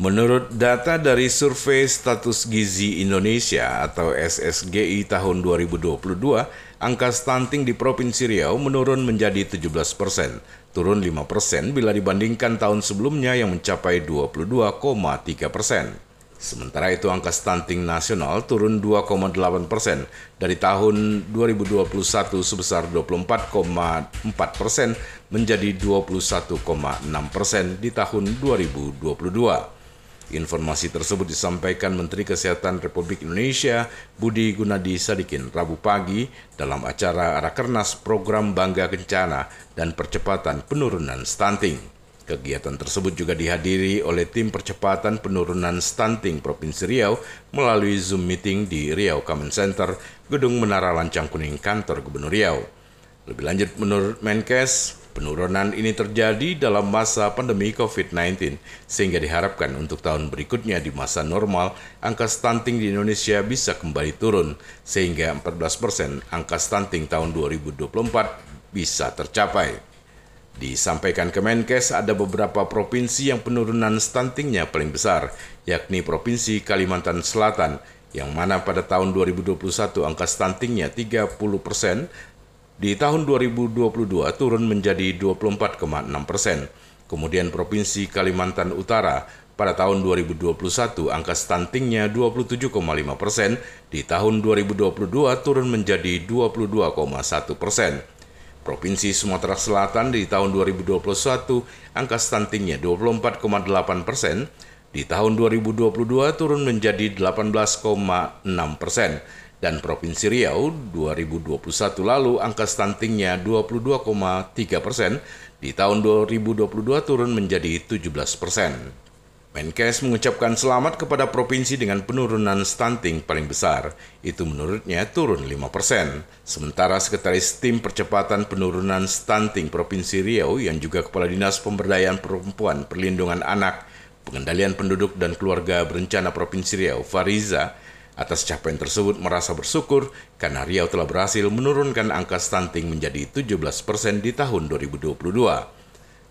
Menurut data dari Survei Status Gizi Indonesia atau SSGI tahun 2022, angka stunting di Provinsi Riau menurun menjadi 17 persen, turun 5 persen bila dibandingkan tahun sebelumnya yang mencapai 22,3 persen. Sementara itu angka stunting nasional turun 2,8 persen dari tahun 2021 sebesar 24,4 persen menjadi 21,6 persen di tahun 2022. Informasi tersebut disampaikan Menteri Kesehatan Republik Indonesia Budi Gunadi Sadikin Rabu pagi dalam acara Rakernas Program Bangga Kencana dan Percepatan Penurunan Stunting. Kegiatan tersebut juga dihadiri oleh tim percepatan penurunan stunting Provinsi Riau melalui Zoom meeting di Riau Common Center, Gedung Menara Lancang Kuning, Kantor Gubernur Riau. Lebih lanjut menurut Menkes, Penurunan ini terjadi dalam masa pandemi COVID-19, sehingga diharapkan untuk tahun berikutnya di masa normal, angka stunting di Indonesia bisa kembali turun, sehingga 14 persen angka stunting tahun 2024 bisa tercapai. Disampaikan Kemenkes ada beberapa provinsi yang penurunan stuntingnya paling besar, yakni Provinsi Kalimantan Selatan, yang mana pada tahun 2021 angka stuntingnya 30 persen di tahun 2022 turun menjadi 24,6 persen. Kemudian Provinsi Kalimantan Utara pada tahun 2021 angka stuntingnya 27,5 persen, di tahun 2022 turun menjadi 22,1 persen. Provinsi Sumatera Selatan di tahun 2021 angka stuntingnya 24,8 persen, di tahun 2022 turun menjadi 18,6 persen dan Provinsi Riau 2021 lalu angka stuntingnya 22,3 persen, di tahun 2022 turun menjadi 17 persen. Menkes mengucapkan selamat kepada provinsi dengan penurunan stunting paling besar, itu menurutnya turun 5 persen. Sementara Sekretaris Tim Percepatan Penurunan Stunting Provinsi Riau yang juga Kepala Dinas Pemberdayaan Perempuan Perlindungan Anak, Pengendalian Penduduk dan Keluarga Berencana Provinsi Riau, Fariza, Atas capaian tersebut merasa bersyukur karena Riau telah berhasil menurunkan angka stunting menjadi 17 persen di tahun 2022.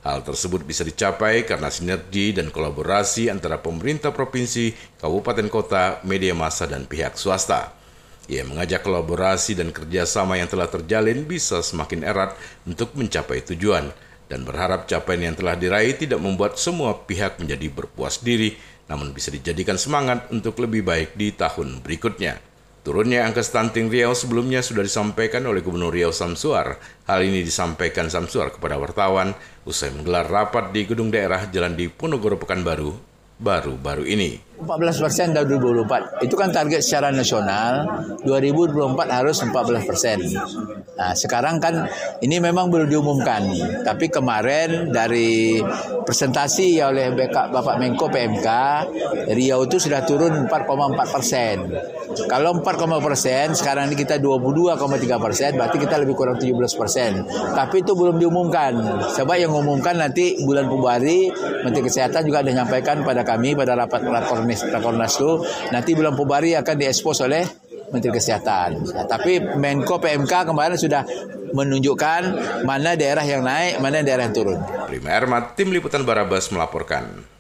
Hal tersebut bisa dicapai karena sinergi dan kolaborasi antara pemerintah provinsi, kabupaten kota, media massa, dan pihak swasta. Ia mengajak kolaborasi dan kerjasama yang telah terjalin bisa semakin erat untuk mencapai tujuan dan berharap capaian yang telah diraih tidak membuat semua pihak menjadi berpuas diri namun bisa dijadikan semangat untuk lebih baik di tahun berikutnya. Turunnya angka stunting Riau sebelumnya sudah disampaikan oleh Gubernur Riau Samsuar. Hal ini disampaikan Samsuar kepada wartawan usai menggelar rapat di gedung daerah Jalan di Ponorogo Pekanbaru baru-baru ini. 14 persen tahun 2024. Itu kan target secara nasional. 2024 harus 14 persen. Nah, sekarang kan ini memang belum diumumkan. Tapi kemarin dari presentasi oleh Bapak Menko PMK, Riau itu sudah turun 4,4 persen. Kalau 4,4 persen, sekarang ini kita 22,3 persen, berarti kita lebih kurang 17 persen. Tapi itu belum diumumkan. Coba yang mengumumkan nanti bulan Februari, Menteri Kesehatan juga ada menyampaikan pada kami pada rapat rapat Rakornas itu nanti bulan Februari akan diekspos oleh Menteri Kesehatan. Nah, tapi Menko PMK kemarin sudah menunjukkan mana daerah yang naik, mana daerah yang turun. Prima Tim Liputan Barabas melaporkan.